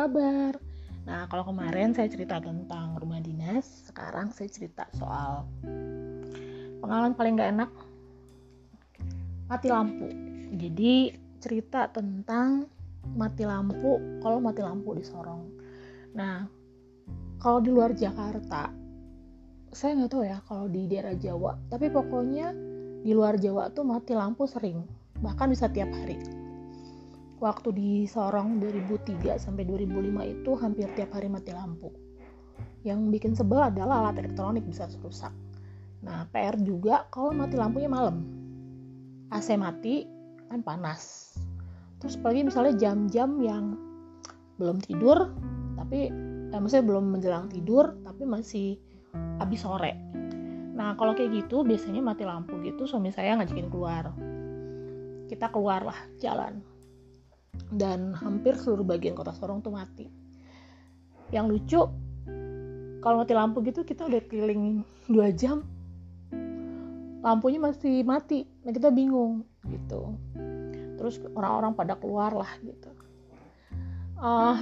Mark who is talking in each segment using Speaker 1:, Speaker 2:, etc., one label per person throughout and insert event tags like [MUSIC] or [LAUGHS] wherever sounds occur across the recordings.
Speaker 1: kabar? Nah, kalau kemarin saya cerita tentang rumah dinas, sekarang saya cerita soal pengalaman paling gak enak mati lampu. Jadi cerita tentang mati lampu kalau mati lampu di Sorong. Nah, kalau di luar Jakarta, saya nggak tahu ya kalau di daerah Jawa, tapi pokoknya di luar Jawa tuh mati lampu sering, bahkan bisa tiap hari waktu di Sorong 2003 sampai 2005 itu hampir tiap hari mati lampu. Yang bikin sebel adalah alat elektronik bisa rusak. Nah, PR juga kalau mati lampunya malam. AC mati kan panas. Terus apalagi misalnya jam-jam yang belum tidur tapi eh, maksudnya belum menjelang tidur tapi masih habis sore. Nah, kalau kayak gitu biasanya mati lampu gitu suami saya ngajakin keluar. Kita keluar lah jalan dan hampir seluruh bagian kota Sorong tuh mati. Yang lucu, kalau mati lampu gitu kita udah keliling dua jam, lampunya masih mati, nah kita bingung gitu. Terus orang-orang pada keluar lah gitu. Uh,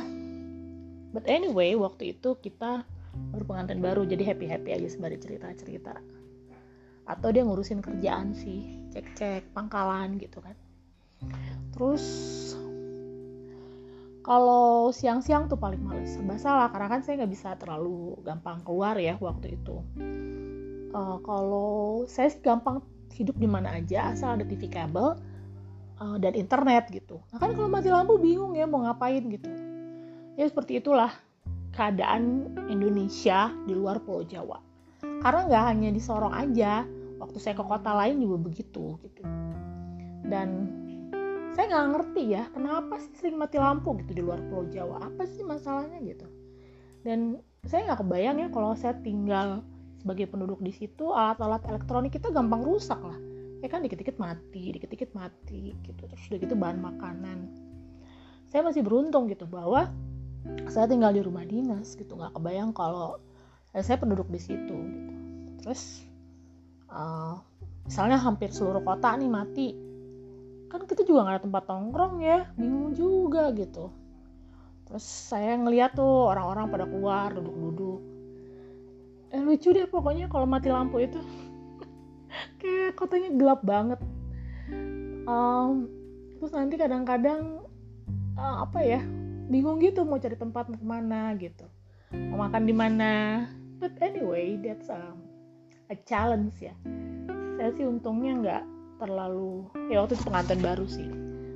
Speaker 1: but anyway, waktu itu kita baru pengantin baru, jadi happy happy aja sembari cerita cerita. Atau dia ngurusin kerjaan sih, cek cek pangkalan gitu kan. Terus kalau siang-siang tuh paling males. Serba salah karena kan saya nggak bisa terlalu gampang keluar ya waktu itu. Uh, kalau saya gampang hidup di mana aja asal ada TV kabel uh, dan internet gitu. Nah kan kalau mati lampu bingung ya mau ngapain gitu. Ya seperti itulah keadaan Indonesia di luar Pulau Jawa. Karena nggak hanya di Sorong aja waktu saya ke kota lain juga begitu gitu. Dan saya nggak ngerti ya kenapa sih sering mati lampu gitu di luar Pulau Jawa? Apa sih masalahnya gitu? Dan saya nggak kebayang ya kalau saya tinggal sebagai penduduk di situ alat-alat elektronik kita gampang rusak lah. Ya kan dikit-dikit mati dikit-dikit mati gitu. Terus udah gitu bahan makanan. Saya masih beruntung gitu bahwa saya tinggal di rumah dinas gitu. Nggak kebayang kalau saya penduduk di situ gitu. Terus uh, misalnya hampir seluruh kota nih mati kan kita juga nggak ada tempat nongkrong ya bingung juga gitu. Terus saya ngeliat tuh orang-orang pada keluar duduk-duduk. Eh lucu deh pokoknya kalau mati lampu itu. [LAUGHS] Kayak kotanya gelap banget. Um, terus nanti kadang-kadang uh, apa ya bingung gitu mau cari tempat mau ke mana gitu. Mau makan di mana. But anyway that's um, a challenge ya. Saya sih untungnya nggak terlalu ya waktu itu pengantin baru sih.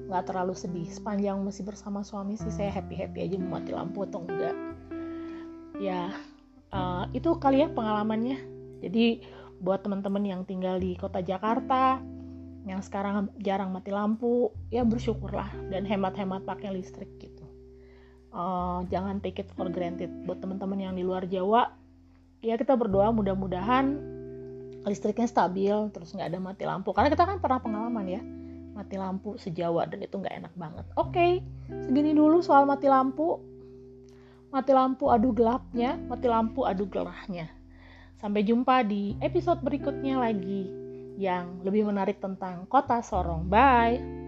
Speaker 1: Nggak terlalu sedih. Sepanjang masih bersama suami sih saya happy happy aja mau mati lampu atau enggak. Ya uh, itu kali ya pengalamannya. Jadi buat teman-teman yang tinggal di kota Jakarta yang sekarang jarang mati lampu ya bersyukurlah dan hemat-hemat pakai listrik gitu. Uh, jangan take it for granted. Buat teman-teman yang di luar Jawa ya kita berdoa mudah-mudahan listriknya stabil terus nggak ada mati lampu. Karena kita kan pernah pengalaman ya mati lampu sejawa dan itu nggak enak banget. Oke okay, segini dulu soal mati lampu. Mati lampu adu gelapnya mati lampu adu gerahnya. Sampai jumpa di episode berikutnya lagi yang lebih menarik tentang kota Sorong. Bye